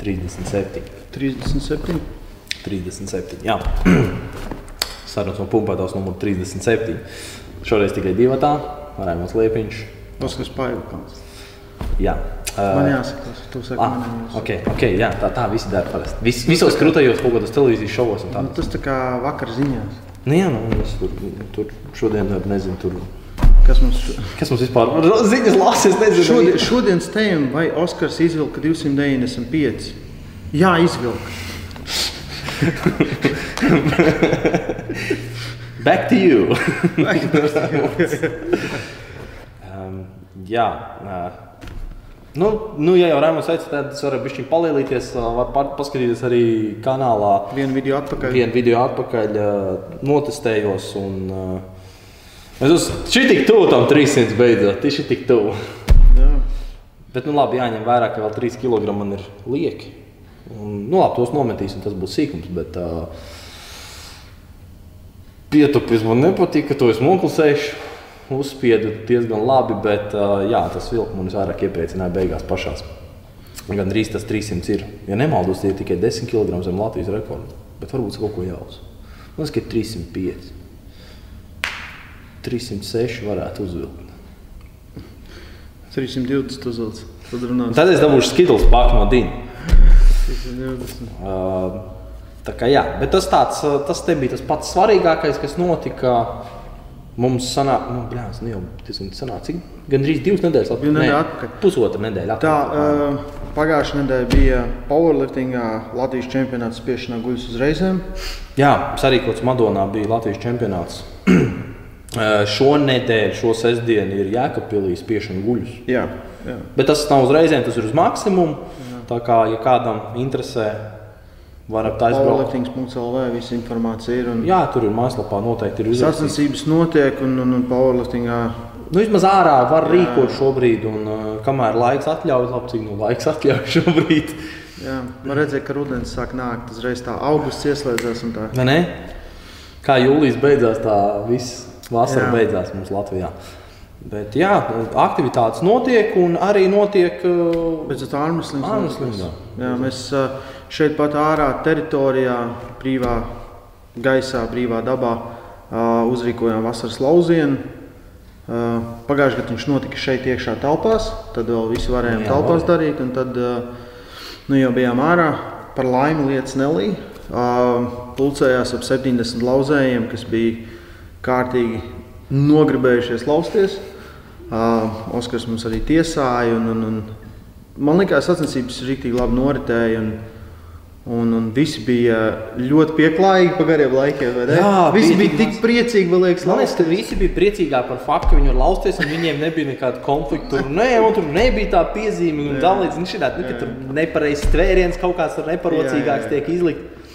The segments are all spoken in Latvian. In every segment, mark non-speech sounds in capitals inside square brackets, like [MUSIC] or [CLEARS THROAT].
37. 37. 37. Jā, [CLEARS THROAT] sarunas no pumpētājs numur 37. Šoreiz tikai divi tā, Raimunds Liepiņš. Oskars Paivakals. Jā. Man jāsaka, tu saki, ah, man jāsaka. okay, okay, jā, tā, tā visi dara parasti. Vis, visos krūtajos kaut kādos televīzijas šovos un tā. Nu, tas tā kā vakar ziņās. Nu, jā, nu, tur, tur šodien nezinu, tur, Kas mums kas mums vispār ir. Ziņas lasu, es nezinu. šodien, šodienas tēma, vai Oskars izvilka 295? Jā, izvilka. [LAUGHS] Back to you. um, jā. Uh, Nu, nu, ja jau Rāmas teica, tad es varu bišķiņ palielīties, uh, var pa- paskatīties arī kanālā. Vienu video atpakaļ. Vienu video atpakaļ uh, notestējos. Un, uh, es uz šī tik tuvu tam 300 beidzot, tieši tik tuvu. Jā. Bet, nu, labi, jāņem vērā, ka vēl 3 kg man ir lieki. Un, nu, labi, tos nometīsim, tas būs sīkums. Bet, uh, pietupis man nepatīk, ka to es moklusēšu. Uzspiedu diezgan labi, bet uh, jā, tas vilks man vairāk iepriecināja beigās pašās. Gan drīz tas 300 ir. Ja nemaldos, tie ir tikai 10 kg zem Latvijas rekorda. Bet varbūt kaut ko jāuz. Man liekas, ka 305. 306 varētu uzvilkt. 320 uzvilks. Tad runās. Tad es dabūšu skidls pāri no Dīna. 320. Uh, tā kā jā, bet tas, tāds, uh, tas bija tas pats svarīgākais, kas notika. Mums sanāk, nu, blēs, nu jau diezgan sanāk, cik gan drīz divas nedēļas Divu nedēļu atpakaļ. Pusotra nedēļa Tā, atpakaļ. uh, pagājušā nedēļa bija powerliftingā Latvijas čempionāts spiešanā guļus uz reizēm. Jā, sarīkots Madonā bija Latvijas čempionāts. [CLEARS THROAT] Uh, Šonadēļ, šo sestdienu ir Jēkabpilī spiešana guļus. Jā, jā. Bet tas nav uz reizēm, tas ir uz maksimumu. Tā kā, ja kādam interesē, varat aizbraukt. Powerliftings.lv visa informācija ir. Un Jā, tur ir mājaslapā noteikti ir uzrakstīts. sacensības notiek un, un, un powerliftingā. Nu, vismaz ārā var rīkot šobrīd, un uh, kamēr laiks atļauj, labi, cik nu laiks atļauj [LAUGHS] šobrīd. Jā, man redzēja, ka rudens sāk nākt. Uzreiz tā augusts ieslēdzās un tā. Vai ne? Kā jūlijas beidzās, tā viss vasara Jā. beidzās mums Latvijā. Bet jā, aktivitātes notiek un arī notiek. Uh, Pēc ārmuslīms. Ārmuslīms, jā. Mēs uh, šeit pat ārā teritorijā, brīvā gaisā, brīvā dabā uh, uzrīkojām vasaras laucienu. Uh, Pagājušajā gadā viņš notika šeit iekšā telpās, tad vēl visi varējām Jā, telpās labi. darīt. un Tad uh, nu, jau bijām ārā. Par laimi lietas nelīja. Uh, pulcējās ap 70 lauzējiem, kas bija kārtīgi nogribējušies lausties. Uh, Oskars mums arī tiesāja. Un, un, un, man liekas, sacensības rīktīgi labi noritēja. Un, un, un visi bija ļoti pieklājīgi pa gariem laikiem. Jā, visi bija tik priecīgi, man liekas, Man liekas, ka visi bija priecīgāki par faktu, ka viņi var lausties, un viņiem nebija nekāda konflikta. Tur, nē, un tur nebija tā piezīme, un līdz nu, šitā, nu, ka tur nepareizs tvēriens kaut kāds tur neparocīgāks Jā, jā. tiek izlikt.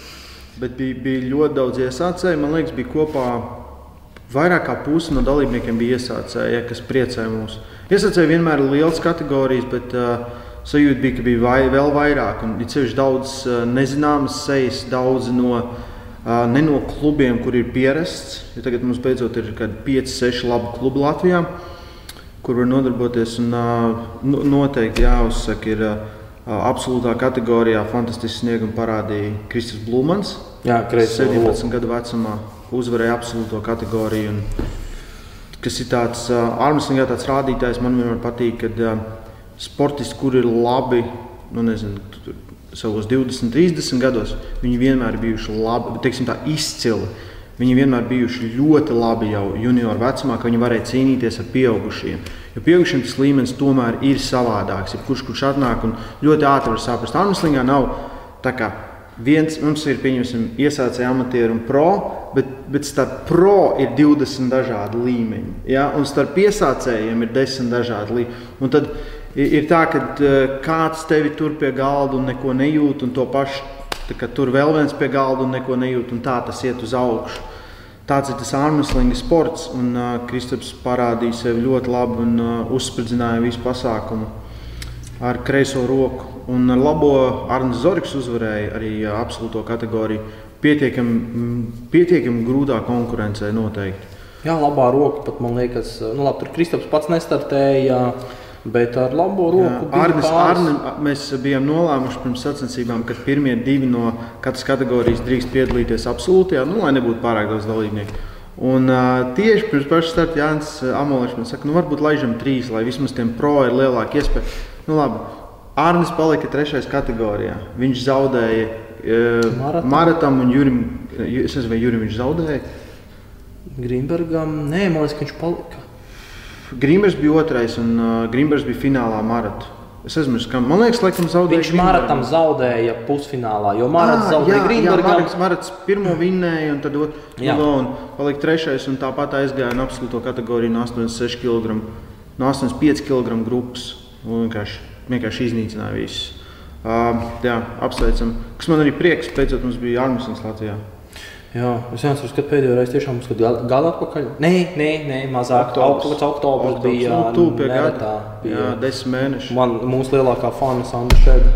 Bet bija, bija ļoti daudz iesācēju. Man liekas, bija kopā vairāk kā puse no dalībniekiem bija iesācēji, kas priecēja mūs. Iesācēji vienmēr ir liels kategorijas, bet uh, sajūta bija, ka bija vai, vēl vairāk. Un ir sevišķi daudz uh, nezināmas sejas, daudz no, uh, ne no klubiem, kur ir pierasts. Ja tagad mums beidzot ir 5, 6 labi klubi Latvijā, kur var nodarboties. Un, uh, no- noteikti jāuzsaka, ir uh, absolūtā kategorijā fantastisks sniegums parādīja Kristis Blūmans. Jā, kreisā 17 gadu vecumā uzvarēja absolūto kategoriju. Un, kas ir tāds ārmeslīgā tāds rādītājs, man vienmēr patīk, kad sportisti, kur ir labi, nu nezinu, tu- tu- savos 20, 30 gados, viņi vienmēr bijuši labi, teiksim tā izcili. Viņi vienmēr bijuši ļoti labi jau junioru vecumā, ka viņi varēja cīnīties ar pieaugušiem. Jo pieaugušiem tas līmenis tomēr ir savādāks. Ir kurš, kurš atnāk un ļoti ātri var saprast, ka ārmeslīgā nav tā kā Viens mums ir iesācēji amatieri un pro, bet, bet starp pro ir 20 dažādi līmeņi. Ja? Un starp iesācējiem ir 10 dažādi līmeņi. Tad ir tā, ka eh, kāds tevi tur pie galda un neko nejūt, un to pašu tur vēl viens pie galda un neko nejūt, un tā tas iet uz augšu. Tāds ir tas ārmeslīga sports, un uh, Kristaps parādīja sevi ļoti labi un uh, uzspridzināja visu pasākumu ar kreiso roku. Un ar labo Arnēs Zorgs uzvarēja arī absolūto kategoriju. Pietiekami pietiekam grūtā konkurencē noteikti. Jā, labā roka pat man liekas, nu labi, tur Kristaps pats nestartēja. Bet ar labo roku Arnis, Arni, mēs bijām nolēmuši pirms sacensībām, ka pirmie divi no katras kategorijas drīkst piedalīties absolūtajā, nu, lai nebūtu pārāk daudz dalībnieku. Un, uh, tieši pirms paša starta Jānis Amolēns man saka, nu, varbūt laižam trīs, lai vismaz tiem pro ir lielāka iespēja. Nu, labi. Arnis palika trešajā kategorijā. Viņš zaudēja uh, Maratam un Jurim. Es nezinu, vai Jurim viņš zaudēja. Grīmbergam, nē, man liekas, ka viņš palika. Grīmbergs bija otrais, un uh, Grīmbergs bija finālā maratā. Es aizmirsu, kam. Man liekas, laikam, zaudēja. Viņš maratam zaudēja pusfinālā, jo Marats ah, zaudēja Grīmbergam. Marats, Marats pirmo vinnēja, un tad otru un palika trešais, un tāpat aizgāja no absolūto kategoriju no 86 kg, no 85 kg grupas. Un vienkārši, vienkārši iznīcināja visus. Jā, apsveicam. Kas man arī prieks, beidzot mums bija Armstrings Latvijā. Jā, es neatceros, kad pēdējo reizi tiešām mums bija gada atpakaļ. Nē, nē, nē mazāk. Oktobrs, oktobrs, oktobrs bija nu, tuvu pie gada. Bija, jā, desmit mēneši. Man, mūsu lielākā fana Sandra šeit.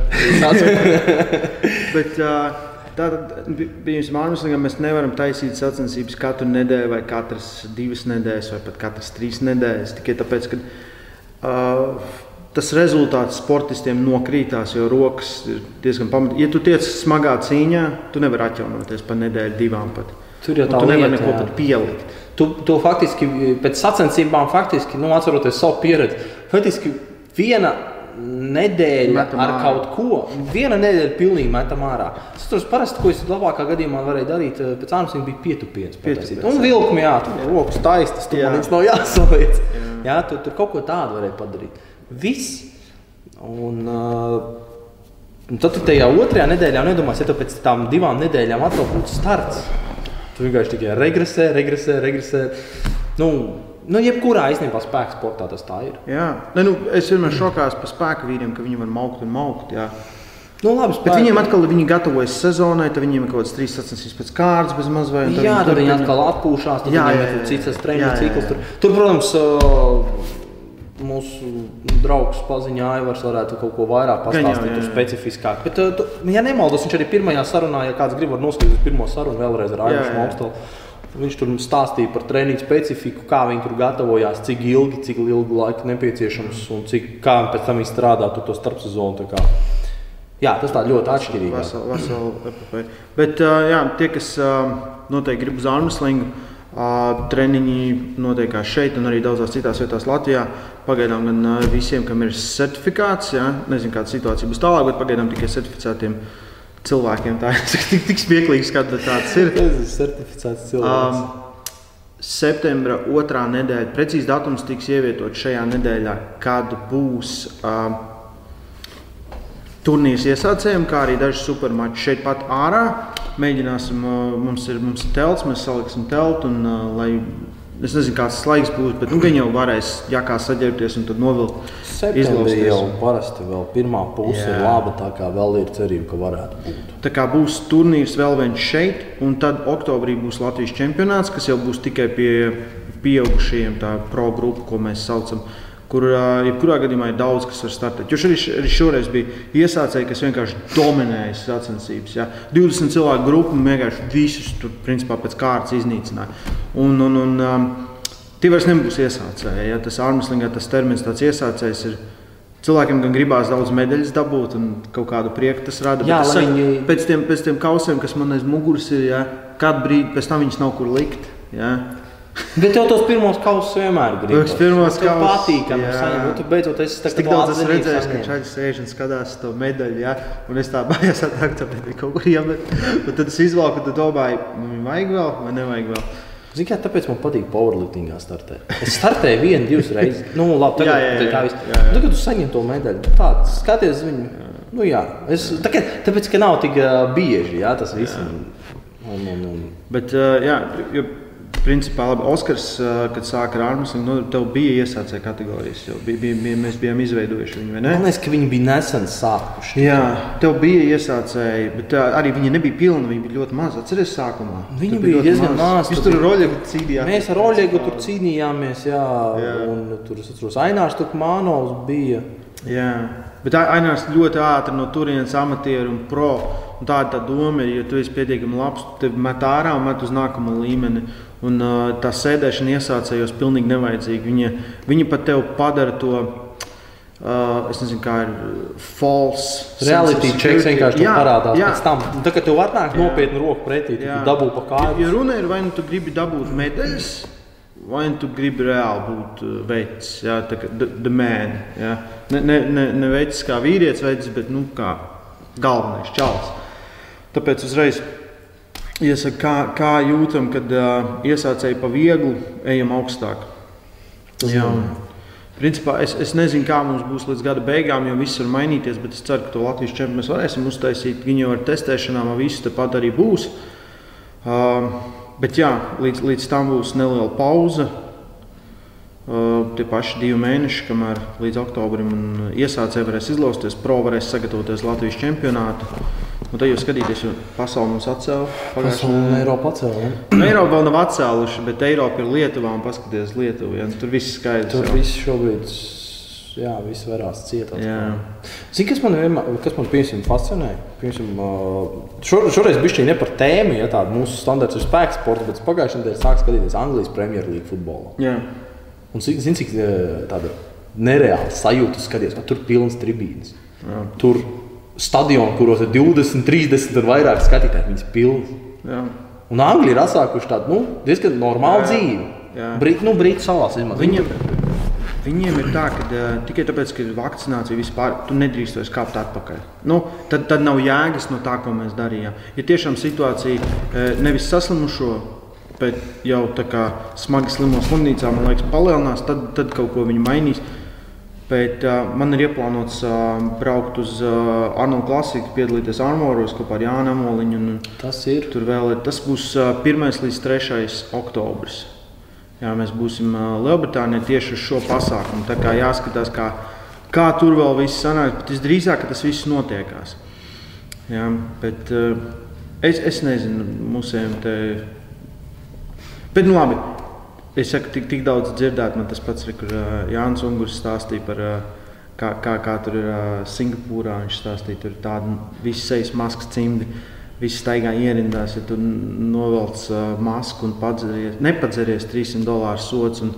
[LAUGHS] [LAUGHS] Bet uh, tātad bija Mārciņā, mēs nevaram taisīt sacensības katru nedēļu vai katras divas nedēļas vai pat katras trīs nedēļas. Tikai tāpēc, ka uh, tas rezultāts sportistiem nokrītās, jo rokas ir diezgan pamatīgi. Ja tu tiec smagā cīņā, tu nevari atjaunoties pa nedēļu, divām pat. Tur jau tā lieta, nevar neko pat pielikt. Tu, tu faktiski pēc sacensībām, faktiski, nu, atceroties savu pieredzi, faktiski viena nedēļa metam ar ārā. kaut ko. Viena nedēļa pilnīgi metam ārā. Es tur parasti, ko es labākā gadījumā varēju darīt, eh, pēc ārpuses bija pietupiens. pietupiens un vilkumi, jā, tur rokas taistas, tur jā. man viņš nav jāsaliec. Jā. jā, tur, tur kaut ko tādu varēja padarīt. Viss. Un, uh, un tad tu tajā otrajā nedēļā nedomās, ja tu pēc tam divām nedēļām atkal būtu starts. Tu vienkārši tikai regresē, regresē, regresē. Nu, nu, jebkurā īstenībā spēka sportā tas tā ir. Jā, ne, nu, es vienmēr šokās par spēku vīriem, ka viņi var maukt un maukt. Jā. Nu, labi, spēku. Bet viņiem atkal viņi gatavojas sezonai, tad viņiem ir kaut kāds trīs sacensības pēc kārtas, bez maz vai. Jā, tad viņi atkal atpūšās, tad jā, viņiem ir cits treniņu cikls. Tur, tur, protams, uh, mūsu draugs paziņā Aivars varētu kaut ko vairāk pastāstīt, jau specifiskāk. Bet, uh, tu, ja nemaldos, viņš arī pirmajā sarunā, ja kāds grib noskatīties pirmo sarunu vēlreiz ar Aivars Momstelu. Viņš tur stāstīja par treniņu specifiku, kā viņi tur gatavojās, cik ilgi, cik ilgu laiku nepieciešams un cik, kā pēc tam viņi strādā to starpsezonu. Jā, tas tā ļoti atšķirīgi. Vesel, vesel Bet jā, tie, kas noteikti grib uz armslingu, Treniņi notiekās šeit un arī daudzās citās vietās Latvijā. Pagaidām gan visiem, kam ir certifikāts, ja? nezinu, kāda situācija būs tālāk, bet pagaidām tikai certificētiem cilvēkiem. Tā ir tik, tik smieklīgs, kā tāds ir. Tas ir certificēts cilvēks. Um, Septembra otrā nedēļa, precīzi datums tiks ievietots šajā nedēļā, kad būs uh, turnīrs iesācējiem, kā arī daži supermači šeit pat ārā. Mēģināsim, mums ir, mums ir telts, mēs saliksim teltu. Un, lai, es nezinu, kāds tas laiks būs, bet nu, [CLEARS THROAT] viņi jau varēs jākā saģērbties un tad novilkt. Septembrī jau parasti vēl pirmā puse Jā. ir laba, tā kā vēl ir cerība, ka varētu būt. Tā kā būs turnīrs vēl viens šeit, un tad oktobrī būs Latvijas čempionāts, kas jau būs tikai pie pieaugušajiem, tā pro grupu, ko mēs saucam par kur jebkurā gadījumā ir daudz, kas var startēt. Jo arī, arī šoreiz bija iesācēji, kas vienkārši dominēja sacensības. Ja? 20 cilvēku grupu vienkārši visus tur principā pēc kārtas iznīcināja. Un, un, un, um, tie vairs nebūs iesācēji. Ja? Tas armslingā tas termins tāds iesācējs ir. Cilvēkiem gan gribās daudz medaļas dabūt, un kaut kādu prieku tas rada. Jā, tas, viņi... pēc, tiem, pēc tiem kausiem, kas man aiz muguras ir, ja, kādu brīdi pēc tam viņas nav kur likt. Ja. Bet tev tos pirmos kausus vienmēr gribas. Tas pirmos kausus patīkami saņemt. Tu beidzot esi tā kā tik daudz esmu redzējis, ka šādi sēž un skatās to medaļu, ja? un es tā baios atnākt, tāpēc kaut kur iemet. Bet tad es izvalku, tad domāju, man vajag vēl vai nevajag vēl. Zini, kā tāpēc man patīk powerliftingā startēt. Es startēju vienu, divas reizes. Nu, labi, tagad, jā, jā, jā, tā viss. Nu, tagad tu saņem to medaļu. Tā, skaties viņu. Nu, jā. Es, tā, kā, tāpēc, ka nav tik uh, bieži, jā, tas viss. Un, un, un. Bet, uh, jā, jo, Principā, labi, Oskars, kad sāka ar Armstrong, nu, tev bija iesācēja kategorijas. Bija, bija, bija, mēs bijām izveidojuši viņu, vai ne? Man liekas, ka viņi bija nesen sākuši. Jā, tev bija iesācēji, bet arī viņi nebija pilni, viņi bija ļoti mazi. Atceries sākumā? Viņi bija, bija diezgan mazi. Jūs tur ar Oļegu cīnījāties? Mēs ar Oļegu tur cīnījāmies, jā, jā. un tur, es atceros, Ainārs Tukmānovs bija. Jā. Bet Ainārs ļoti ātri no turienes amatieru un pro. Un tā ir tā doma, ja tu esi pietiekami labs, tad met ārā un met uz nākamo līmeni. Un, uh, tā sēdēšana iesācējos pilnīgi nevajadzīga. Viņa, viņa pat tev padara to. Uh, es nezinu, kā ir false. Reality checks vienkārši jā, parādās jā. pēc tam. Tā kā tev atnāk nopietni roku pretī, Jā. dabū pa kāju. Ja runa ir, vai nu tu gribi dabūt medaļas, vai nu tu gribi reāli būt veids, jā, tā kā the, the man. Jā. Ne, ne, ne, ne veids kā vīrietis, veids, bet nu, kā galvenais čels. Tāpēc uzreiz iesaka, kā, kā jūtam, kad uh, iesācēji pa vieglu, ejam augstāk. Jā, un, principā, es, es nezinu, kā mums būs līdz gada beigām, jo viss var mainīties, bet es ceru, ka to Latvijas čempionu mēs varēsim uztaisīt. Viņi jau ar testēšanām visu tepat arī būs. Uh, bet jā, līdz, līdz tam būs neliela pauze. Uh, tie paši divi mēneši, kamēr līdz oktobrim iesācēji varēs izlausties, pro varēs sagatavoties Latvijas čempionātu. Un tad jau skatīties, jo pasauli mums atcēla. Pasauli un Eiropa atcēla. Nu, Eiropa vēl nav atcēluši, bet Eiropa ir Lietuvā un paskatieties Lietuvu. Ja? Tur viss skaidrs. Tur jau. viss šobrīd, jā, viss varās cietāt. Jā. Zini, kas man, vienmēr, kas man piemēram, fascinē? Piemēram, šo, šoreiz bija ne par tēmu, ja tāda mūsu standarts ir spēks sports, bet pagājušajā nedēļā sāk skatīties Anglijas Premjerlīgas futbolu. Jā. Un zini, zin, cik tāda nereāla sajūta skaties, ka tur pilns tribīnes. Jā. Tur stadioni, kuros ir 20, 30 un vairāk skatītāji, viņas pilnas. Un Angļi ir atsākuši tādu nu, diezgan normālu Jā. dzīvi. Jā. Brīt, nu, Brītu salās izmanto. Viņiem, viņiem ir tā, ka uh, tikai tāpēc, ka ir vakcinācija vispār, tu nedrīkst vairs kāpt atpakaļ. Nu, tad, tad nav jēgas no tā, ko mēs darījām. Ja tiešām situācija uh, nevis saslimušo, bet jau tā kā smagi slimo slimnīcā, man liekas, palielinās, tad, tad kaut ko viņi mainīs. Bet uh, man ir ieplānots uh, braukt uz uh, Arnoldu klasiku, piedalīties Armoros kopā ar Jānu Amoliņu. Un, Tas ir. Tur vēl ir. Tas būs uh, 1 līdz 3 oktobris. Jā, mēs būsim uh, Lielbritānijā tieši uz šo pasākumu. Tā kā jāskatās, kā, kā tur vēl viss sanāk. Bet visdrīzāk, ka tas viss notiekās. Jā, bet uh, es, es nezinu, musējam te. Bet nu labi. Es saku, tik, tik daudz dzirdēt, man tas pats ir, kur uh, Jānis Ungurs stāstīja par uh, kā, kā, kā tur ir uh, Singapūrā. Viņš stāstīja, tur ir tāda visas sejas maskas cimdi. Visi staigā ierindās, ja tu novelc uh, masku un padzeries, nepadzeries 300 dolāru sots. Un,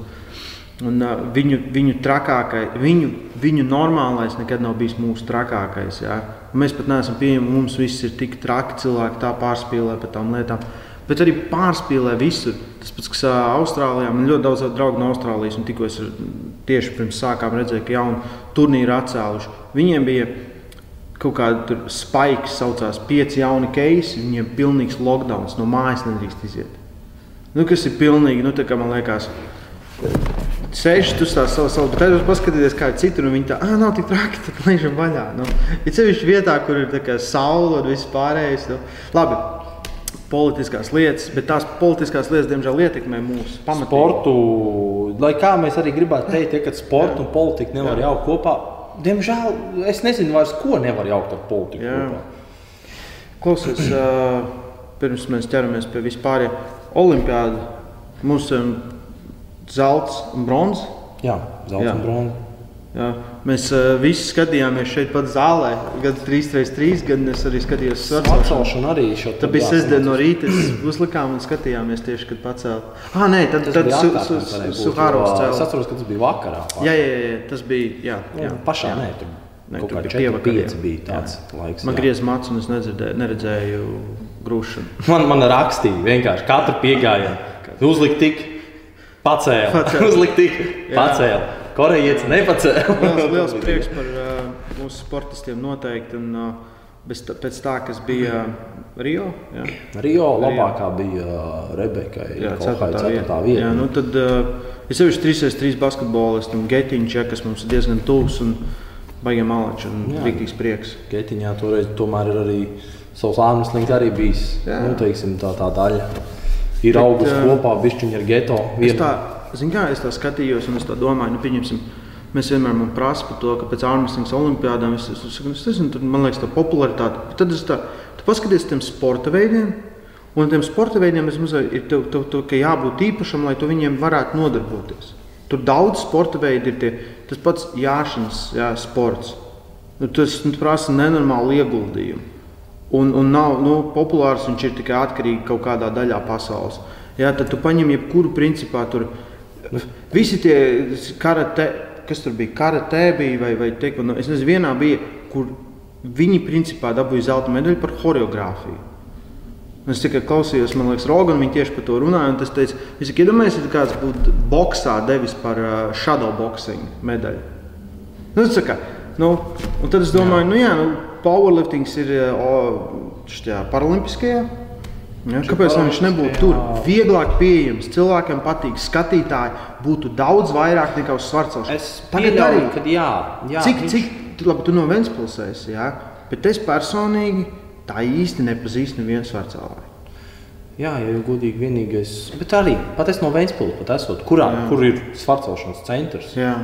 un, uh, viņu, viņu trakākais, viņu, viņu normālais nekad nav bijis mūsu trakākais. Un Mēs pat neesam pieņemti, mums viss ir tik traki, cilvēki tā pārspīlē par tām lietām. Bet arī pārspīlē visur. Tas pats, kas Austrālijā, man ļoti daudz draugu no Austrālijas, un tikko es tieši pirms sākām redzēju, ka jaunu turnīru atcēluši. Viņiem bija kaut kāda spaiks, saucās pieci jauni keisi, viņiem bija pilnīgs lockdown, no mājas nedrīkst iziet. Nu, kas ir pilnīgi, nu, tā kā man liekas, Sēž tu tā savu savu, bet tad jūs paskatieties, kā ir citur, un viņi tā, ah, nav tik traki, tā kā lēžam vaļā. Nu, ir sevišķi vietā, kur ir tā kā saule un viss pārējais. Nu. Labi, politiskās lietas, bet tās politiskās lietas, diemžēl, ietekmē mūsu pamatīgi. Sportu, lai kā mēs arī gribētu teikt, ja, ka sports un politika nevar Jā. jaukt kopā. Diemžēl es nezinu, vairs, ko nevar jaukt ar politiku. Jā. kopā. Klausies, uh, pirms mēs ķeramies pie vispārējā olimpiāda, mums ir zelts un bronzas. Jā, zelta Jā. un bronza. Jā, mēs uh, visi skatījāmies šeit, pat zālē, gan 3x3, gan es arī skatījos šo Tā bija sestdiena no rīta. [CLEARS THROAT] Uzlikām un skatījāmies tieši, kad pacēlām. Ah, nē, tad, tad bija su, su, su, Suhārovs jo Es cēlās. atceros, ka tas bija vakarā. Jā, jā, jā, jā, tas bija. Jā, jā. jā, pašā jā. nē, tur Nē, tur bija 4, pievakarē. 5 bija tāds laiks. Man jā. griezās mats, un es nedzirdēju, neredzēju grūšanu. [LAUGHS] Man, man rakstīja vienkārši katru piegājienu. Uzlikt tik, pacēla. [LAUGHS] Uzlikt tik, Jā. pacēla. Korejietis nepacēla. Liels, [LAUGHS] liels prieks par uh, mūsu sportistiem noteikti. Un, uh, bez pēc tā, kas bija uh, Rio. Jā. Rio labākā bija uh, Rebeka. Jā, ceturtā vieta. vieta. Jā, nu tad uh, ir sevišķi 3x3 basketbolistam, Getiņš, ja, kas mums ir diezgan tuvs un baigiem malači un rīktīgs prieks. Getiņā toreiz tomēr ir arī savs ārmeslings arī bijis. Jā. Nu, teiksim, tā, tā daļa. Ir Bet, augusi ā, kopā, bišķiņi ar geto. Es Vien- tā, zin kā, es tā skatījos, un es tā domāju, nu, pieņemsim, mēs vienmēr man prasa par to, ka pēc ārmeslīgas olimpiādām es, es, es, es nezinu, tur, man liekas, tā popularitāte. Bet Tad es tā, tu paskaties tiem sporta veidiem, un tiem sporta veidiem es mazliet ir tev, tev, tev, ka jābūt īpašam, lai tu viņiem varētu nodarboties. Tur daudz sporta veidi ir tie, tas pats jāšanas, jā, sports. Nu, tas nu, prasa nenormālu ieguldījumu. Un, un nav nu, populārs, viņš ir tikai atkarīgs kaut kādā daļā pasaules. Jā, tad tu paņem jebkuru principā tur. Visi tie karate, kas tur bija, karatē bija vai, vai teiku, nu, es nezinu, vienā bija, kur viņi principā dabūja zelta medaļu par choreogrāfiju. Es tikai klausījos, man liekas, Rogan, viņi tieši par to runāja. Es teicu, es iedomājos, ja kāds būtu boxā devis par uh, shadow boxing medaļu. Nu, kā, nu, un tad es domāju, jā. nu jā, nu, powerliftings ir uh, paralimpiskajā. Ja, kāpēc viņš nebūtu tur? Vieglāk pieejams, cilvēkiem patīk, skatītāji būtu daudz vairāk nekā uz svarcelšanas. Es tagad arī, kad jā, jā cik, viņš... cik, labi, tu no Ventspilsēs, jā, bet es personīgi tā īsti nepazīstu nevienu svarcelāju. Jā, ja jau godīgi vienīgais, bet arī pat es no Ventspils, pat esot, kurā, jā. kur ir svarcelšanas centrs. Jā.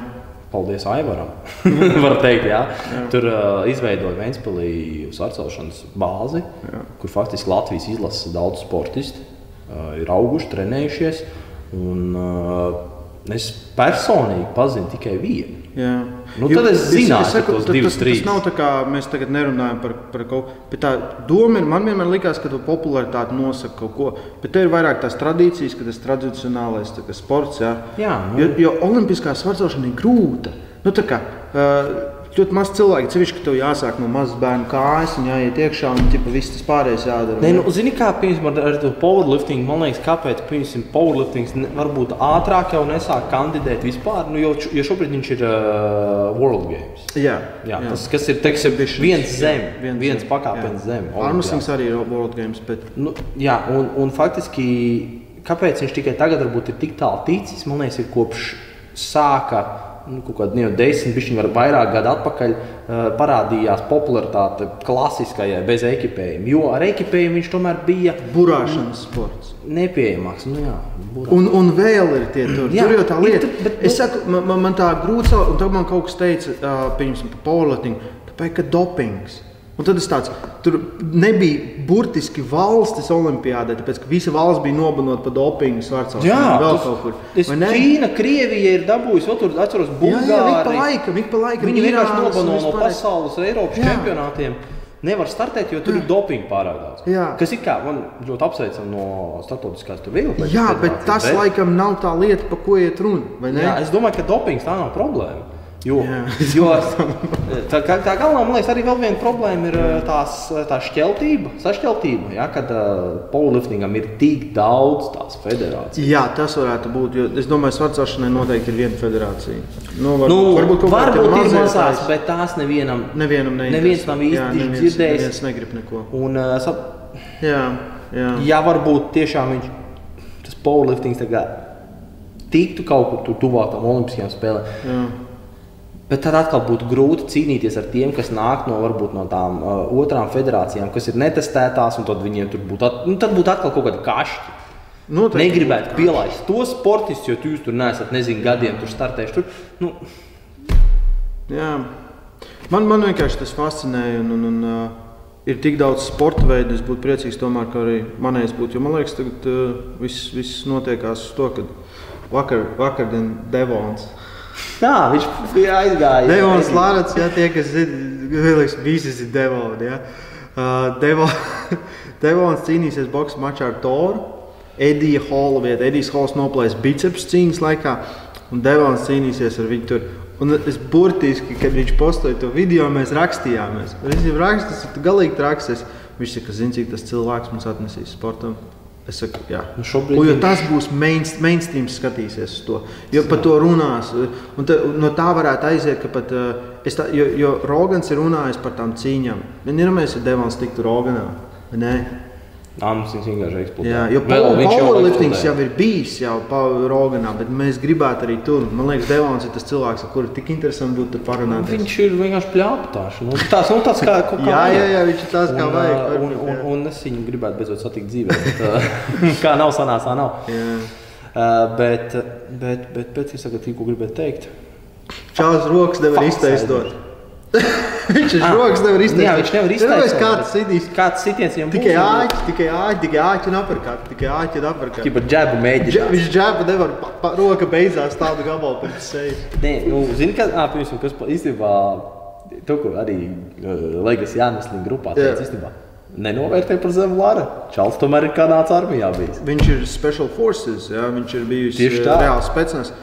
Paldies Aivaram. [LAUGHS] Var teikt, jā. jā. Tur uh, izveidoja Vēnspīlī uz atcelšanas bāzi, jā. kur faktiski Latvijas izlases daudz sportistu uh, ir auguši, trenējušies. Un, uh, es personīgi pazinu tikai vienu. Jā. Nu, tad es zināju, ka tas, divas, tas, tas nav tā, kā mēs tagad nerunājam par, par kaut ko. Bet tā doma ir, man vienmēr likās, ka popularitāte nosaka kaut ko. Bet te ir vairāk tās tradīcijas, ka tas tradicionālais kā, sports. Jā. Jā, nu. jo, jo olimpiskā svarcošana ir grūta. Nu, kā, uh, ļoti maz cilvēku. Ceļš, ka tev jāsāk no mazas bērna kājas un jāiet iekšā un ķipa, viss tas pārējais jādara. Nē, nu, zini, kā piemēram ar, to powerlifting, man liekas, kāpēc piemēram powerlifting varbūt ātrāk jau nesāk kandidēt vispār, nu, jo, jo šobrīd viņš ir uh, World Games. Jā, jā, jā. Tas, kas ir teiksim, viens zem, jā, viens, viens pakāpens zem. Armstrings arī ir World Games. Bet... Nu, jā, un, un faktiski, kāpēc viņš tikai tagad varbūt ir tik tālu ticis, man liekas, ir kopš sāka nu, kaut kādā jau desmit, pišķiņ, vairāk gadu atpakaļ uh, parādījās popularitāte klasiskajai bez ekipējuma. Jo ar ekipējumu viņš tomēr bija burāšanas sports. Nepieejamāks. Nu, jā, burā. un, un vēl ir tie tur. Jā, tur jau tā lieta. Ir, bet, es saku, man, man tā grūti, un tad man kaut kas teica, uh, par powerliftingu, tāpēc, ka dopings. Un tad es tāds, tur nebija burtiski valstis olimpiādē, tāpēc ka visa valsts bija nobanota par dopingu svārcā. Jā, vēl kaut kur. Ķīna, Krievija ir dabūjusi, tur atceros, Bulgārija. Jā, jā, pa laikam, pa laikam. Viņi vienkārši nobano no pasaules, Eiropas jā. čempionātiem. Nevar startēt, jo tur jā. ir dopinga pārāk daudz. Jā. Kas ir kā, man ļoti apsveicami no starptautiskās vieglas. Jā, bet tas bet... laikam nav tā lieta, par ko iet runa. Jā, es domāju, ka dopings tā nav problēma. Jo, [LAUGHS] jo tā, tā galvenā, man liekas, arī viena problēma ir tās, tā šķeltība, sašķeltība. Ja, kad uh, powerliftingam ir tik daudz tās federācijas. Jā, tas varētu būt. Es domāju, ka svarcošanai noteikti ir viena federācija. Nu, var, nu, varbūt varbūt ir mazās, bet tās nevienam, nevienam neviens nav īsti dzirdējis. Neviens negrib neko. Un, uh, sap... jā, jā. jā, varbūt tiešām viņš, tas powerliftings tiktu kaut kur tuvāk tam olimpiskajām spēlēm. Bet tad atkal būtu grūti cīnīties ar tiem, kas nāk no, varbūt, no tām uh, otrām federācijām, kas ir netestētās, un tad viņiem tur būtu, at, nu, tad būtu atkal kaut kāda kašķa. Noteikti Negribētu pielaist to sportistu, jo jūs tur neesat, nezinu, gadiem tur startējuši. Tur, nu. Jā. Man, man vienkārši tas fascinēja. Un, un, un, uh, ir tik daudz sporta veidu, es būtu priecīgs, tomēr, ka arī manējais būtu. Jo man liekas, ka uh, viss, viss notiekās uz to, ka vakar, vakardien Devons Jā, viņš bija aizgājis. Devons Lārats, jā, tie, kas zina, visi ir Devoni. Ja. Uh, Devo, [LAUGHS] Devons cīnīsies boxe mačā ar Toru. Edija Hola vietā. Edijs Hols noplēs biceps cīņas laikā, un Devons cīnīsies ar viņu tur. Un es burtiski, kad viņš postoja to video, mēs rakstījāmies. Viņš jau rakstīs, tu galīgi traksies. Viņš saka, zini, cik tas cilvēks mums atnesīs sportam. Es saku, jā, nu šobrīd. Un, tas būs main, mainstream, skatīsies uz to. Jo par to runās. Un ta, no tā varētu aiziet, ka pat. Eh, tā, jo, jo Rogans ir runājis par tām cīņām. Vienmēr mēs ir devām tiktu Roganā. Ne? Amstins vienkārši eksploatē. Jā, jo powerliftings jau, jau ir bijis jau Roganā, bet mēs gribētu arī tur. Man liekas, Devons ir tas cilvēks, ar kuru tik interesanti būtu parunāt. Viņš ir vienkārši pļāptāšs. Nu, tās, nu, tāds kā, kā jā, jā, jā, viņš ir tāds, kā un, vajag. Un, un, un, un es viņu gribētu beidzot satikt dzīvē. Bet, [LAUGHS] kā nav sanāca, nav. Jā. Uh, bet, bet, bet, bet es tagad tikko gribēju teikt. Čāls rokas nevar iztaisnot. [LAUGHS] viņš ir žoks, nevar izteikt. Jā, viņš nevar izteikt. Kāds sitīs? Kāds sitiens viņam tikai āķi, tikai āķi, tikai āķi un aparkat, tikai āķi un aparkat. Tikai par džēbu mēģina. Viņš džēbu nevar, pa, pa, roka beidzās tādu gabalu pēc sejas. Nē, nu, zini, ka, ā, piemēram, kas īstenībā, tu, ko arī uh, Legas Jānesliņa grupā teica, īstenībā. Nenovērtē par zemu Lara. Čāls tomēr ir Kanādas armijā bijis. Viņš ir Special Forces, jā, viņš ir bijis reāls spēcināts.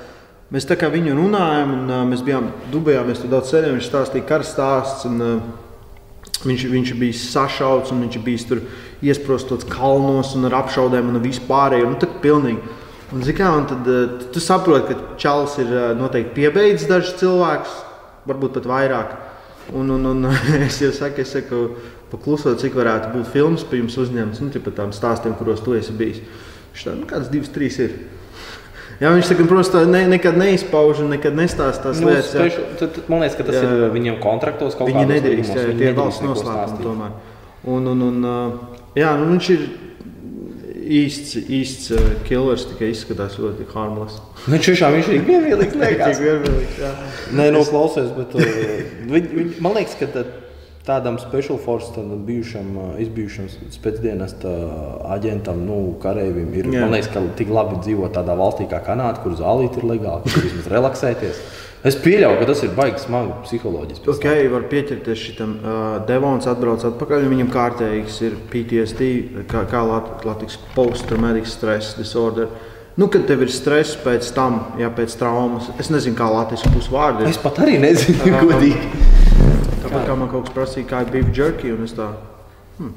Mēs tā kā viņu runājām, un uh, mēs bijām Dubajā, mēs tur daudz sēdējām, viņš stāstīja karas stāsts. Un, uh, viņš, viņš bija sašauts un viņš bija tur iesprostots kalnos un ar apšaudēm un vispārējo. Nu, tā pilnīgi. Un, kā, un tad uh, tu saproti, ka Čālijs ir uh, noteikti piebeidzis dažus cilvēkus, varbūt pat vairāk. Un, un, un [LAUGHS] es jau saku, es saku, paklusot, cik varētu būt filmas pie jums uzņemts, nu, par tādiem stāstiem, kuros tu esi bijis. Viņš tā, nu, kāds divas, trīs ir. Jā, viņš saka, protams, tā ne, nekad neizpauž un nekad nestāsta tās Nu, lietas. jā. spešu, tad, tad, man liekas, ka tas Jā. ir viņiem kontraktos kaut Viņi kādos nedrīkst, līgumos, jā, viņi tie ir nedrīkst valsts noslēpumi tomēr. Un, un, un, uh, jā, nu, viņš ir īsts, īsts uh, killers, tikai izskatās ļoti harmless. Nu, tiešām viņš ir. [LAUGHS] Tik vienmērīgs, jā. Nē, no klausies, bet uh, viņ, viņ, man liekas, ka tā- tādam special force, tādam bijušam, izbijušam spēcdienesta aģentam, nu, kareivim, ir, Jā. man liekas, ka tik labi dzīvot tādā valstī kā Kanāda, kur zālīt ir legāli, kur vismaz relaksēties. Es pieļauju, ka tas ir baigi smagi psiholoģiski. Ok, var pieķerties šitam. Devons atbrauc atpakaļ, viņam kārtējs ir PTSD, kā, kā lat, Latvijas post-traumatic stress disorder. Nu, kad tev ir stress pēc tam, ja pēc traumas, es nezinu, kā latviešu būs vārdi. Es pat arī nezinu, [LAUGHS] godīgi. Tāpat kā man kaut kas prasīja, kā ir beef jerky, un es tā, hmm.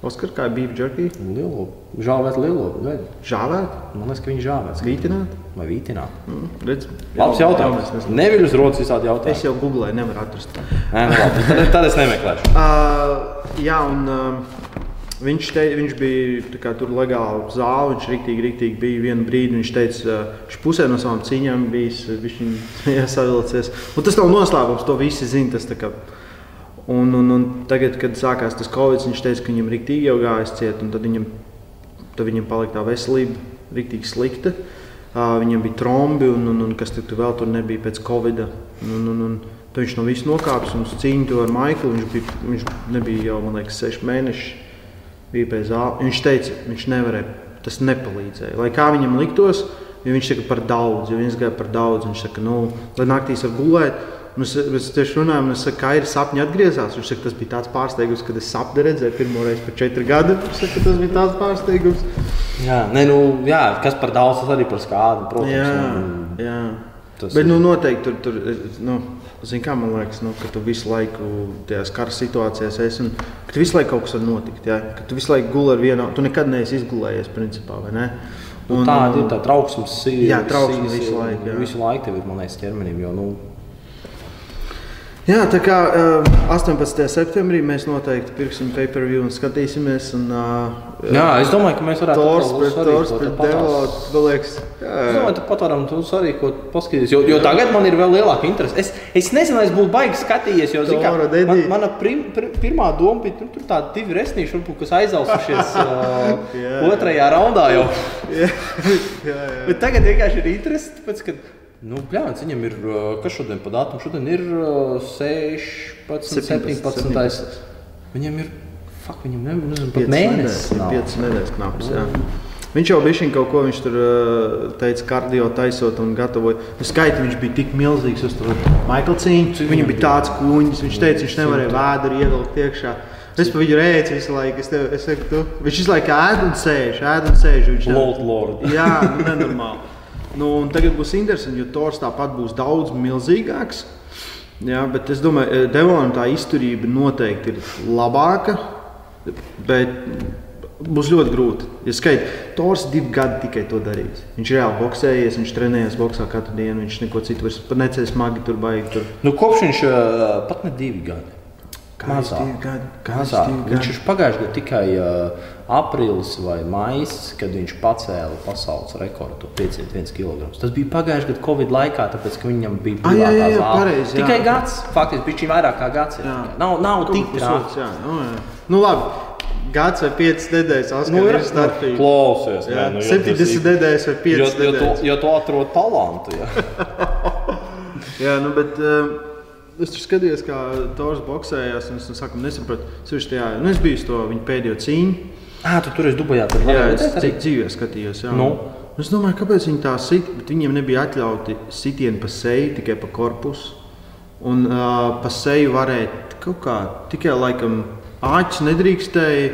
Oskar, kā ir beef jerky? Lielo, žāvēt lielo, gaida. Žāvēt, Man liekas, ka viņi žāvēts. vītināt? Vai vītināt? Mm, redz, Labs jautājums. es- Neviļ uz rodas visādi Es jautājumi. jau googlēju, nevaru atrast. Nē, nu labi, tad, [LAUGHS] tad es nemeklēšu. Uh, jā, un uh, viņš, te, viņš bija kā, tur legāli zāle. Viņš rīktīgi, rīktīgi bija vienu brīdi. Viņš teica, viņš pusē no savām cīņām bijis viņa [LAUGHS] savilcies. Un tas nav noslēpums, to visi zina. Tas, kā, un, un, un tagad, kad sākās tas Covid, viņš teica, ka viņam rīktīgi jau gājis ciet, un tad viņam, tad viņam palika tā veselība rīktīgi slikta. Uh, viņam bija trombi, un, un, un kas tur vēl tur nebija pēc Covid. Un, un, un, tad viņš no visu nokāpis un uz cīņu ar Maiklu. Viņš, bija, viņš nebija jau, man liekas, seši mēneši. Bija pie zāles. Viņš teica, viņš nevarēja, tas nepalīdzēja. Lai kā viņam liktos, ja viņš saka par daudz, ja viņš gāja par daudz, viņš saka, nu, lai naktīs var gulēt. Mēs, mēs tieši runājam, un es saku, kā ir sapņi atgriezās. Viņš saka, tas bija tāds pārsteigums, kad es sapni redzēju pirmo reizi pēc četriem gadiem. Viņš saka, tas bija tāds pārsteigums. Jā, nē, nu, jā, kas par daudz, tas arī par skādu. Protams, Jā, un- jā. Tas Bet ir- nu, noteikti tur, tur nu, zin, kā man liekas, nu, ka tu visu laiku tajās kara situācijās esi un ka tu visu laiku kaut kas var notikt. Ja? Ka tu visu laiku guli ar vienu, tu nekad neesi izgulējies, principā, ne? Nu, tāda ir tā trauksmes sīga. Jā, trauksme visu laiku, jā. Visu laiku tev ir, man liekas, ķermenim. Jo, nu, Jā, tā kā uh, 18. septembrī mēs noteikti pirksim pay-per-view un skatīsimies. Un, uh, jā, es domāju, ka mēs varētu Tors atkal pret pret tāpat tās- Devo, man liekas, Es jā, domāju, ka pat varam to arī paskatīties. Jo, jo tagad man ir vēl lielāka interese. Es, es nezinu, es būtu baigi skatījies. Jo, zini kā, man, mana prim, prim, pirmā doma bija, nu, tur tādi divi resnīši, varbūt, kas aizausušies uh, [LAUGHS] Jā. otrajā raundā. Jau. [LAUGHS] jā, jā. Bet tagad vienkārši ir interese. Tāpēc, ka, nu, bļāns, viņam ir, kas šodien pa datumu? Šodien ir uh, 16, 17. 17. Viņam ir, fuck, viņam ne, nezinu, pat Piecas mēnesis. Piecas nedēļas knaps. Jā. Viņš jau bija kaut ko, viņš tur uh, teica, kardio taisot un gatavoja. Nu, Skaiti viņš bija tik milzīgs uz to Maikla cīņu. Viņam bija tāds kuņģis, viņš teica, viņš nevarēja vēdru ievilkt iekšā. Es pa viņu rēcu visu laiku. Es tev, es saku, tu, viņš visu laiku ēd un sēž, ēd un sēž. Viņš Lord, Lord. [LAUGHS] Jā, nu, nenormāli. Nu, un tagad būs interesanti, jo Tors tāpat būs daudz milzīgāks. Jā, bet es domāju, ka Devonam tā izturība noteikti ir labāka. Bet būs ļoti grūti. Ja skait, Tors divi gadi tikai to darīs. Viņš reāli boxējies, viņš trenējas boxā katru dienu. Viņš neko citu vairs necēs smagi tur baigi. Tur. Nu, kopš viņš pat ne divi gadi. Mazāk. Mazāk. Viņš ir pagājušajā gadā tikai uh, aprīlis vai maijs, kad viņš pacēla pasaules rekordu 501 kg. Tas bija pagājušajā gadā Covid laikā, tāpēc ka viņam bija Ah, privātā jā, zāle. pareizi, jā. Tikai gads, faktiski bija šī vairāk kā gads. Tikai. Nav, nav tik jā. Nu. Nu, labi. Gads vai piecas nedēļas, Oskar, Nu, ir starpība. Klausies, Jā, nē, nu, jo 70 tas ir- nedēļas vai Jo, 5 jo, tu, nedēļas. jo tu atrod talantu. Jā. [LAUGHS] Jā, nu, bet uh, es tur skatījos, kā Tors boxējās. un Es saku, nesapratu, sevišķi tajā. Nu, es biju to viņa pēdējo cīņu. Ah, tu tur esi Dubajā. Tur Jā, varēja es arī. dzīvē skatījos. Jā. Nu? Es domāju, kāpēc viņi tā sit, bet viņiem nebija atļauti sitieni pa seju, tikai pa korpusu. Un uh, pa seju varēja kaut kā tikai laikam āķis nedrīkstēja.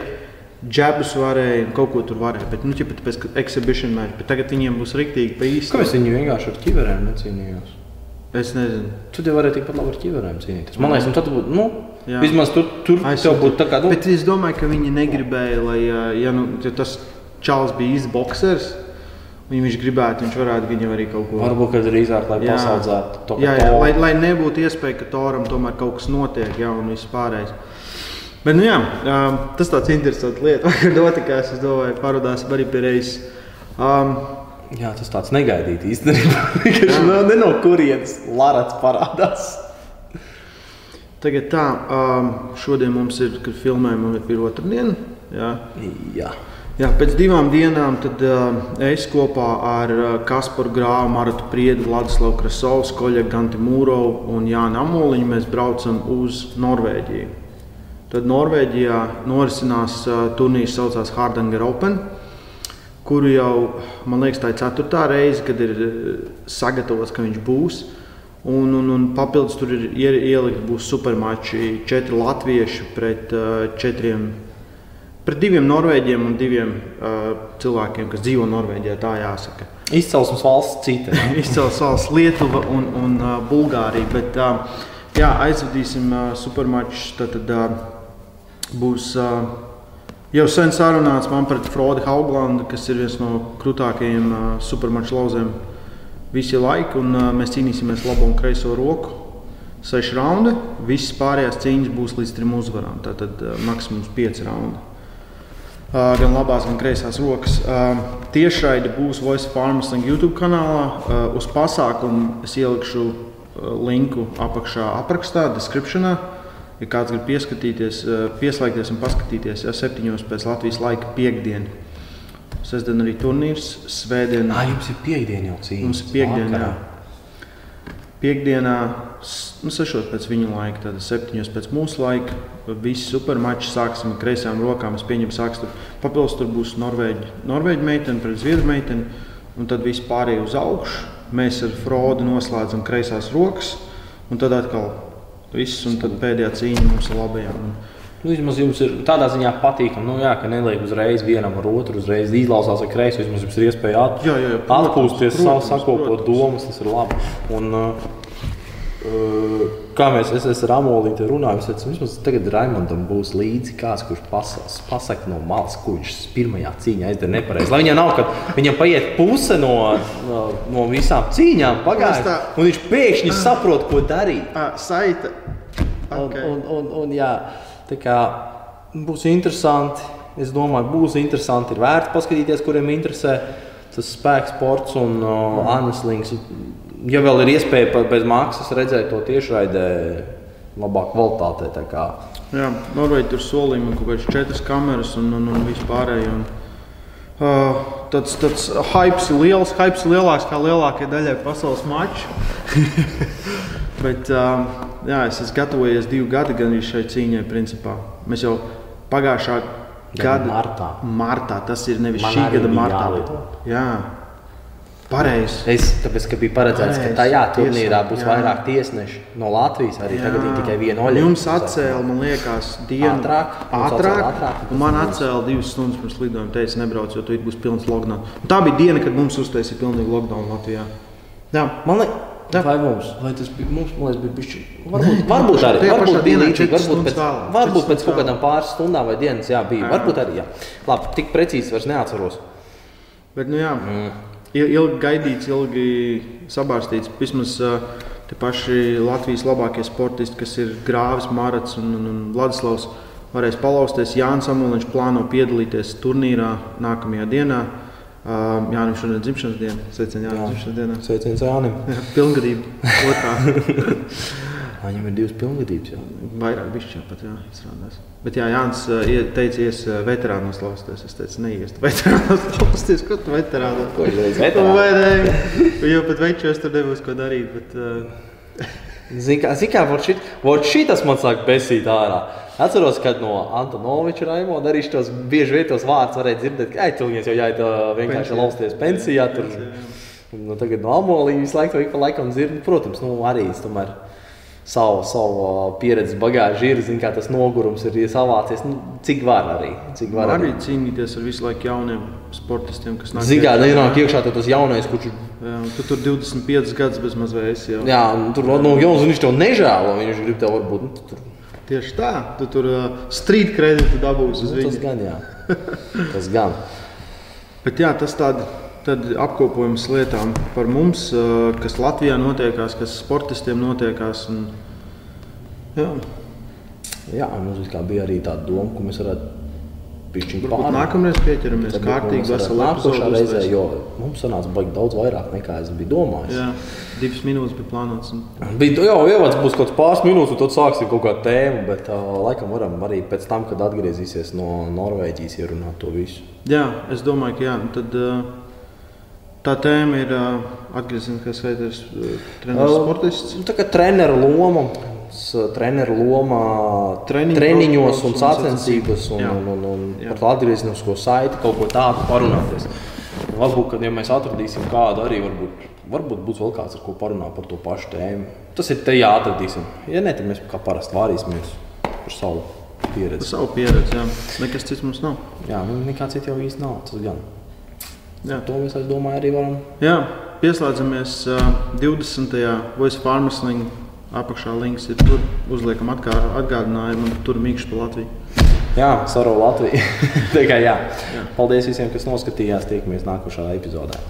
džebus varēja, kaut ko tur varēja. Bet, nu, ja pēc match, bet tagad viņiem būs rīktīgi pa īstu. Kāpēc viņi vienkārši ar ķiverēm necīnījās? Es nezinu. Tad jau varēja tikpat labi ar ķiverēm cīnīties. Man liekas, un tad būtu, nu, Jā. vismaz tur, tur tev būtu tā kā, nu, Bet es domāju, ka viņi negribēja, lai ja, nu, ja tas čels bija boxers. un Viņš gribētu, viņš varētu viņam arī kaut ko varbūt, ka drīzāk, lai pasaudzētu to Jā, jā lai, lai nebūtu iespēja, ka Toram tomēr kaut kas notiek, jā, un viss pārējais. Bet, nu, jā, um, tas tāds interesants lieta, [LAUGHS] vakar notikās, es domāju, parodāsim arī pie reizes. Um, Jā, tas tāds negaidīts īstenībā. [LAUGHS] Viņš no, ne no kurienes Lārats parādās. tagad tā, um, šodien mums ir, kad filmējam, ir otrdiena. Jā. Jā. Jā, pēc divām dienām tad, uh, es kopā ar uh, Kasparu Grāvu, Maratu Priedu, Vladislavu Krasovs, Koļegu Gantimūrovu un Jānu Amoliņu mēs braucam uz Norvēģiju. Tad Norvēģijā norisinās uh, turnīrs, kas saucās Hardanger Open, kuru jau, man liekas, tā ir ceturtā reize, kad ir uh, sagatavots, ka viņš būs. Un, un, un papildus tur ir ie- ielikt būs supermači, četri latvieši pret uh, četriem Pret diviem norvēģiem un diviem uh, cilvēkiem, kas dzīvo Norvēģijā, tā jāsaka. Izcelsmes valsts cita. [LAUGHS] Izcēlās valsts Lietuva un, un uh, Bulgārija. Bet, uh, jā, aizvadīsim uh, supermačus. Tad, tad uh, būs uh, jau sen sarunāts man pret Frodu Hauglandu, kas ir viens no krūtākajiem uh, supermaču lauzēm visi laiki. Un, uh, mēs cīnīsimies labo un kreiso roku. Seši raundi, visas pārējās cīņas būs līdz trim uzvarām. Tātad uh, maksimums pieci raundi. Uh, gan labās, gan kreisās rokas. Uh, Tiešraide būs Voice Farmers un YouTube kanālā. Uh, uz pasākumu es ielikšu linku apakšā, aprakstā, descriptionā. Ja kāds grib pieskatīties, uh, pieslēgties un paskatīties, jau septiņos pēc Latvijas laika piekdienas. Sestdien arī turnīrs, svētdien. Ā, jums ir piekdiena jau cīņa. Mums ir piekdiena. jā. Piektdienā, s- nu, 6 pēc viņa laika, tad 7 pēc mūsu laika. Visi supermači sāksim ar kreisām rokām. Es pieņemu, sāks tur papildus. Tur būs Norvēģi, Norvēģi meitene pret Zviedru meiteni. Un tad viss pārējie uz augšu. Mēs ar Frodu noslēdzam kreisās rokas. Un tad atkal viss. Un tad pēdējā cīņa mums ir labajā. Un, Nu, vismaz jums ir tādā ziņā patīkami, nu, jā, ka neliek uzreiz vienam ar otru, uzreiz izlausās ar kreiso. Vismaz jums ir iespēja at, Jā, jā, jā, protams, atpūsties, protams, protams, sakopot protams. domas, tas ir labi. Un, uh, uh, kā mēs es, es ar Amolītu runājam, es teicu, vismaz tagad Raimondam būs līdzi kāds, kurš pasas, pasaka no malas, ko viņš pirmajā cīņā izdara nepareizi. Lai viņam nav, ka viņam paiet puse no, no, no visām cīņām pagājis, tā- un viņš pēkšņi saprot, ko darīt. à, saita. Un, Okay. un, un, un, jā, tā kā būs interesanti. Es domāju, būs interesanti. Ir vērts paskatīties, kuriem interesē tas spēks, sports un uh, anslings. Ja vēl ir iespēja bez maksas redzēt to tiešraidē, labāk kvalitātē. Jā, Norvēģi tur solīja man kaut kādas četras kameras un, un, un viss pārējais. Un, uh, tāds tāds hypes ir liels, hypes lielāks kā lielākajai daļai pasaules maču. [LAUGHS] Bet uh, jā, es esmu gatavojies divu gadu gan šai cīņai. Principā. Mēs jau pagājušā gada martā. martā tas ir nevis Man šī gada martā. jālido. Jā, pareizi. Es tāpēc, ka bija paredzēts, ka Pareizi, tajā turnīrā būs jā. vairāk tiesneši no Latvijas. Arī tagad ir tikai viena oļa. Jums atcēla, man liekas, dienu Ātrāk? Ātrāk, ātrāk, un man atcēla divas stundas pirms lidojuma. Teica, nebrauc, jo tur būs pilns lockdown. Un tā bija diena, kad mums uztaisīja pilnīgi lockdown Latvijā. Jā, Man liekas, vai mums, vai tas bija mums, man liekas, bija bišķi, varbūt, Nē, varbūt arī, varbūt bija līdzīgi, varbūt pēc, vēlāk, varbūt pēc kaut kādām pāris stundām vai dienas, jā, bija, Jā. varbūt arī, jā. Labi, tik precīzi vairs neatceros. bet nu, jā, il- ilgi gaidīts, ilgi sabārstīts. Vismaz te paši Latvijas labākie sportisti, kas ir Grāvis, Marats un, un, un Vladislavs, varēs palausties. Jānis Amoliņš plāno piedalīties turnīrā nākamajā dienā. Jā, viņš šodien ir dzimšanas diena. Sveicien, Jā, Jā. dzimšanas dienā. Sveiciens Jānim. Jā, [LAUGHS] pilngadība. [LAUGHS] Viņam ir divas pilngadības, jā. Vairāk bišķi pat, jā, izrādās. Bet jā, Jānis teica, ies veterānos lausties. Es teicu, neiest [LAUGHS] veterānos lausties. Ko tu veterānos? Ko vai ne? Jo pat večos tur nebūs ko darīt. Bet, uh, Zini, kā, zin kā šit, šitas man sāk besīt ārā. Atceros, kad no Antonoviča Raimonda arī šos bieži vien tos vārdus varēja dzirdēt, ka aiztūlies jau jāiet vienkārši lausties pensijā. Tur, nu, tagad no Amolī visu laiku ik pa laikam dzird. Nu, Protams, nu, arī es tomēr savu, savu pieredzi bagāžu ir, zin, kā tas nogurums ir savācies. Nu, cik var arī. Cik var arī. arī cīnīties ar visu laiku jauniem sportistiem, kas nāk. Zinām, kā neienāk iekšā tas jaunais, kurš Jā, tu tur 25 gadus bez esi. Jau. Jā, nu, tur no Jonas viņš tev nežēlo. Viņš grib tev varbūt. Nu, tur... Tieši tā, tu tur uh, strīd kreditu dabūsi uz nu, viņu. Tas gan, jā. [LAUGHS] tas gan. Bet jā, tas tādi tad apkopojums lietām par mums, kas Latvijā notiekās, kas sportistiem notiekās. Un, jā. jā, mums bija arī tāda doma, ka mēs varētu Varbūt nākamreiz pieķeramies kārtīgi veselu nākošā reizē, jo mums sanāca baigi daudz vairāk nekā es biju domājis. Jā, divas minūtes bija plānotas. Un... Bija jau ievads būs kaut kāds pāris minūtes, un tad sāksim kaut kādu tēmu, bet uh, laikam varam arī pēc tam, kad atgriezīsies no Norvēģijas, ierunāt to visu. Jā, es domāju, ka jā, tad, uh, tā tēma ir atgriezeniskais skaitlis, uh, treneris, sportists. Tā kā treneru loma treneru lomā, Treniņu treniņos un sacensībās, un, un, un, un, un par atgrieznisko saiti kaut ko tādu parunāties. Varbūt, kad ja mēs atradīsim kādu arī, varbūt, varbūt būs vēl kāds, ar ko parunāt par to pašu tēmu. Tas ir te jāatradīsim. Ja ne, tad mēs kā parasti vārīsimies par savu pieredzi. Par savu pieredzi, jā. Nekas cits mums nav. Jā, nu, nekā cits jau īsti nav. Tas gan. Jā. To mēs, es domāju, arī varam. Jā, pieslēdzamies uh, 20. Voice Farmers Link apakšā links ir tur. Uzliekam atgādinājumu, un tur mīkšķi pa Latviju. Jā, Saro Latviju. [LAUGHS] Tā kā jā. jā. Paldies visiem, kas noskatījās. Tiekamies nākošā epizodē.